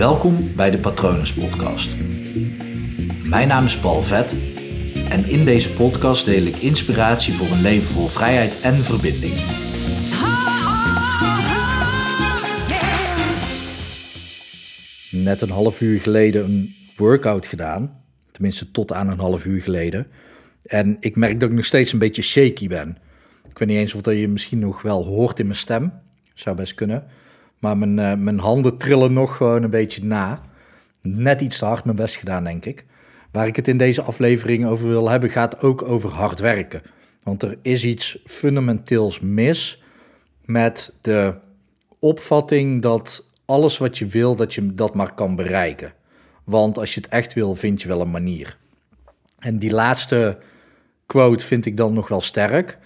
Welkom bij de Patronus Podcast. Mijn naam is Paul Vet en in deze podcast deel ik inspiratie voor een leven vol vrijheid en verbinding. Net een half uur geleden een workout gedaan, tenminste tot aan een half uur geleden. En ik merk dat ik nog steeds een beetje shaky ben. Ik weet niet eens of dat je misschien nog wel hoort in mijn stem. Zou best kunnen. Maar mijn, uh, mijn handen trillen nog gewoon een beetje na. Net iets te hard mijn best gedaan, denk ik. Waar ik het in deze aflevering over wil hebben, gaat ook over hard werken. Want er is iets fundamenteels mis met de opvatting dat alles wat je wil, dat je dat maar kan bereiken. Want als je het echt wil, vind je wel een manier. En die laatste quote vind ik dan nog wel sterk.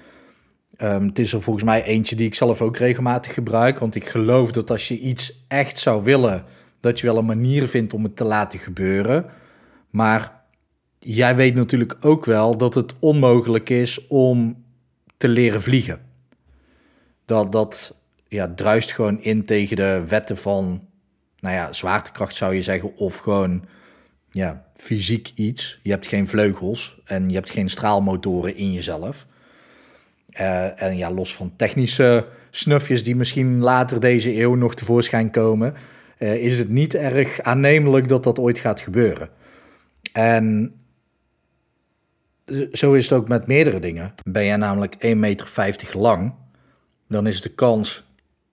Um, het is er volgens mij eentje die ik zelf ook regelmatig gebruik. Want ik geloof dat als je iets echt zou willen, dat je wel een manier vindt om het te laten gebeuren. Maar jij weet natuurlijk ook wel dat het onmogelijk is om te leren vliegen. Dat, dat ja, druist gewoon in tegen de wetten van, nou ja, zwaartekracht zou je zeggen, of gewoon ja, fysiek iets. Je hebt geen vleugels en je hebt geen straalmotoren in jezelf. Uh, en ja, los van technische snufjes die misschien later deze eeuw nog tevoorschijn komen, uh, is het niet erg aannemelijk dat dat ooit gaat gebeuren. En zo is het ook met meerdere dingen. Ben jij namelijk 1,50 meter lang, dan is de kans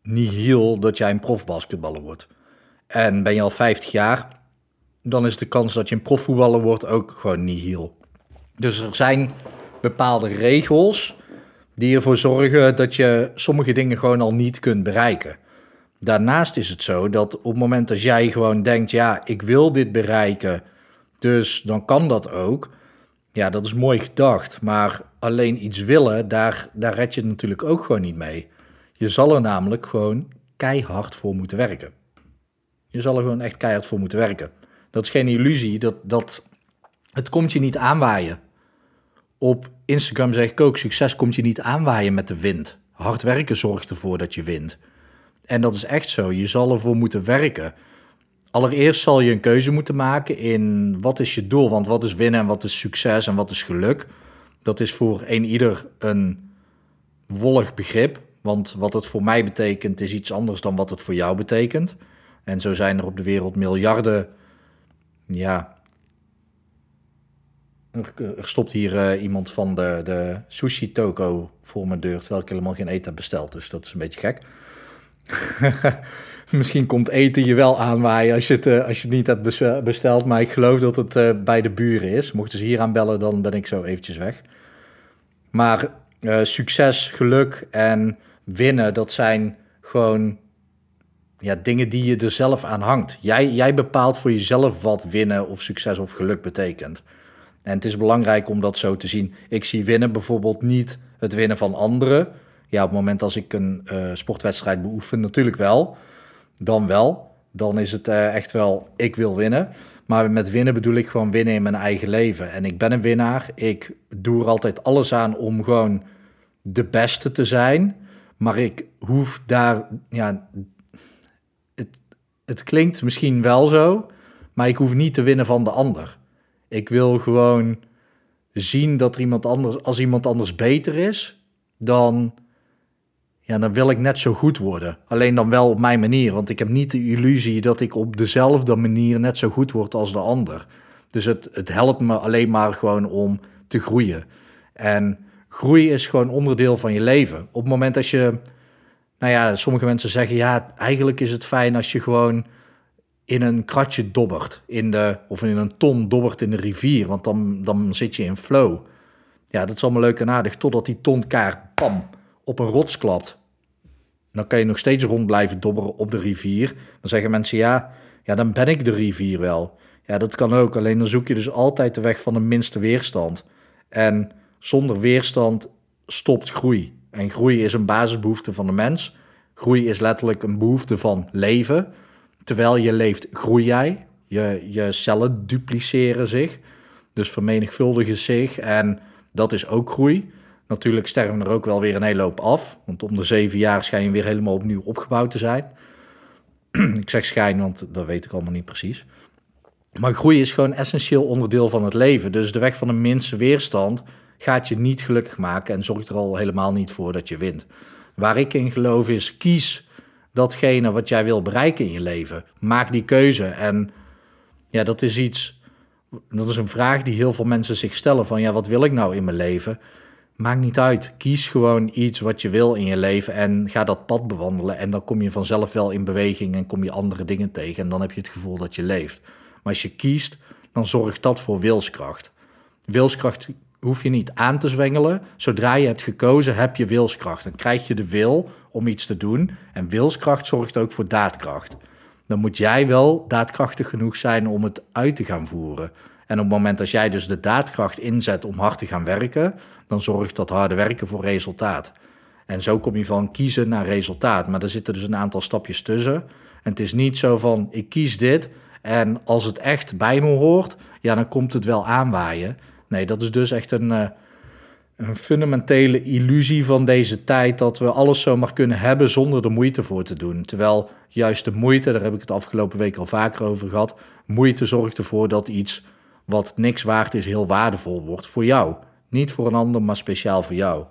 nihil dat jij een profbasketballer wordt. En ben je al 50 jaar, dan is de kans dat je een profvoetballer wordt ook gewoon nihil. Dus er zijn bepaalde regels die ervoor zorgen dat je sommige dingen gewoon al niet kunt bereiken. Daarnaast is het zo dat op het moment dat jij gewoon denkt, ja, ik wil dit bereiken, dus dan kan dat ook. Ja, dat is mooi gedacht, maar alleen iets willen, daar, daar red je natuurlijk ook gewoon niet mee. Je zal er namelijk gewoon keihard voor moeten werken. Je zal er gewoon echt keihard voor moeten werken. Dat is geen illusie, dat, dat, het komt je niet aanwaaien. Op Instagram zeg ik ook, succes komt je niet aanwaaien met de wind. Hard werken zorgt ervoor dat je wint. En dat is echt zo, je zal ervoor moeten werken. Allereerst zal je een keuze moeten maken in wat is je doel, want wat is winnen en wat is succes en wat is geluk. Dat is voor een ieder een wollig begrip, want wat het voor mij betekent is iets anders dan wat het voor jou betekent. En zo zijn er op de wereld miljarden ja, er stopt hier uh, iemand van de, de sushi toko voor mijn deur, terwijl ik helemaal geen eten heb besteld. Dus dat is een beetje gek. Misschien komt eten je wel aanwaaien als je het, uh, als je het niet hebt besteld. Maar ik geloof dat het uh, bij de buren is. Mochten ze hier aanbellen, dan ben ik zo eventjes weg. Maar succes, geluk en winnen, dat zijn gewoon ja, dingen die je er zelf aan hangt. Jij, jij bepaalt voor jezelf wat winnen of succes of geluk betekent. En het is belangrijk om dat zo te zien. Ik zie winnen bijvoorbeeld niet het winnen van anderen. Ja, op het moment als ik een uh, sportwedstrijd beoefen, natuurlijk wel. Dan wel. Dan is het uh, echt wel, ik wil winnen. Maar met winnen bedoel ik gewoon winnen in mijn eigen leven. En ik ben een winnaar. Ik doe er altijd alles aan om gewoon de beste te zijn. Maar ik hoef daar, ja, het, het klinkt misschien wel zo, maar ik hoef niet te winnen van de ander. Ik wil gewoon zien dat er iemand anders, als iemand anders beter is, dan, ja, dan wil ik net zo goed worden. Alleen dan wel op mijn manier, want ik heb niet de illusie dat ik op dezelfde manier net zo goed word als de ander. Dus het, het helpt me alleen maar gewoon om te groeien. En groei is gewoon onderdeel van je leven. Op het moment dat je, nou ja, sommige mensen zeggen, ja, eigenlijk is het fijn als je gewoon in een kratje dobbert, in de, of in een ton dobbert in de rivier, want dan, dan zit je in flow. Ja, dat is allemaal leuk en aardig, totdat die tonkaart, pam, op een rots klapt. Dan kan je nog steeds rond blijven dobberen op de rivier. Dan zeggen mensen, ja, ja, dan ben ik de rivier wel. Ja, dat kan ook, alleen dan zoek je dus altijd de weg van de minste weerstand. En zonder weerstand stopt groei. En groei is een basisbehoefte van de mens. Groei is letterlijk een behoefte van leven terwijl je leeft, groei jij. Je, je cellen dupliceren zich, dus vermenigvuldigen zich. En dat is ook groei. Natuurlijk sterven er ook wel weer een hele hoop af. Want om de zeven jaar schijn je weer helemaal opnieuw opgebouwd te zijn. ik zeg schijn, want dat weet ik allemaal niet precies. Maar groei is gewoon essentieel onderdeel van het leven. Dus de weg van de minste weerstand gaat je niet gelukkig maken en zorgt er al helemaal niet voor dat je wint. Waar ik in geloof is, kies datgene wat jij wil bereiken in je leven. Maak die keuze. En ja, dat is iets, dat is een vraag die heel veel mensen zich stellen van, ja, wat wil ik nou in mijn leven? Maakt niet uit. Kies gewoon iets wat je wil in je leven en ga dat pad bewandelen. En dan kom je vanzelf wel in beweging en kom je andere dingen tegen. En dan heb je het gevoel dat je leeft. Maar als je kiest, dan zorgt dat voor wilskracht. Wilskracht hoef je niet aan te zwengelen. Zodra je hebt gekozen, heb je wilskracht. Dan krijg je de wil om iets te doen. En wilskracht zorgt ook voor daadkracht. Dan moet jij wel daadkrachtig genoeg zijn om het uit te gaan voeren. En op het moment dat jij dus de daadkracht inzet om hard te gaan werken, dan zorgt dat harde werken voor resultaat. En zo kom je van kiezen naar resultaat. Maar er zitten dus een aantal stapjes tussen. En het is niet zo van ik kies dit en als het echt bij me hoort, ja, dan komt het wel aanwaaien. Nee, dat is dus echt een, eh, een fundamentele illusie van deze tijd dat we alles zomaar kunnen hebben zonder er moeite voor te doen. Terwijl juist de moeite, daar heb ik het afgelopen week al vaker over gehad, moeite zorgt ervoor dat iets wat niks waard is heel waardevol wordt voor jou. Niet voor een ander, maar speciaal voor jou.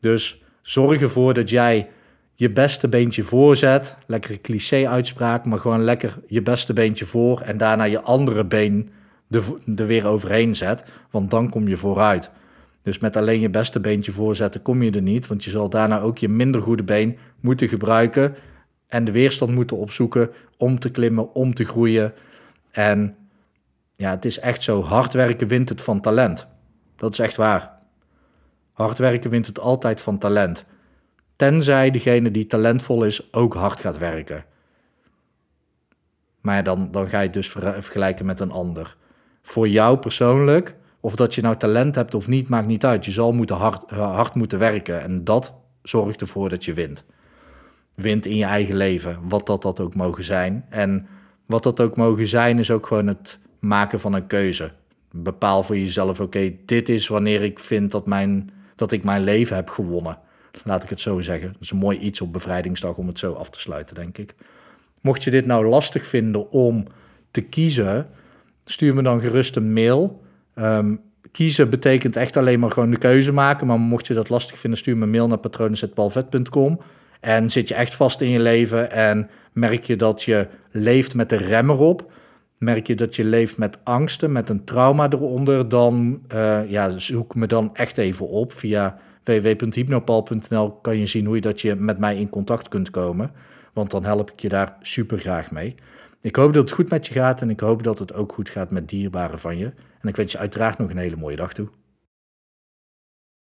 Dus zorg ervoor dat jij je beste beentje voorzet. Lekkere cliché-uitspraak, maar gewoon lekker je beste beentje voor en daarna je andere been er, weer overheen zet. Want dan kom je vooruit. Dus met alleen je beste beentje voorzetten kom je er niet, want je zal daarna ook je minder goede been moeten gebruiken en de weerstand moeten opzoeken om te klimmen, om te groeien. En ja, het is echt zo, hard werken wint het van talent. Dat is echt waar. Hard werken wint het altijd van talent. Tenzij degene die talentvol is ook hard gaat werken. Maar dan, dan ga je het dus vergelijken met een ander. Voor jou persoonlijk, of dat je nou talent hebt of niet, maakt niet uit. Je zal moeten hard, hard moeten werken. En dat zorgt ervoor dat je wint. Wint in je eigen leven, wat dat, dat ook mogen zijn. En wat dat ook mogen zijn, is ook gewoon het maken van een keuze. Bepaal voor jezelf, oké, dit is wanneer ik vind dat, mijn, dat ik mijn leven heb gewonnen. Laat ik het zo zeggen. Dat is een mooi iets op bevrijdingsdag om het zo af te sluiten, denk ik. Mocht je dit nou lastig vinden om te kiezen, stuur me dan gerust een mail. Um, kiezen betekent echt alleen maar gewoon de keuze maken. Maar mocht je dat lastig vinden, stuur me een mail naar patronen.palvet.com. En zit je echt vast in je leven en merk je dat je leeft met de remmer op merk je dat je leeft met angsten, met een trauma eronder, dan uh, ja, zoek me dan echt even op. Via www.hypnopal.nl kan je zien hoe je dat je met mij in contact kunt komen. Want dan help ik je daar super graag mee. Ik hoop dat het goed met je gaat en ik hoop dat het ook goed gaat met dierbaren van je. En ik wens je uiteraard nog een hele mooie dag toe.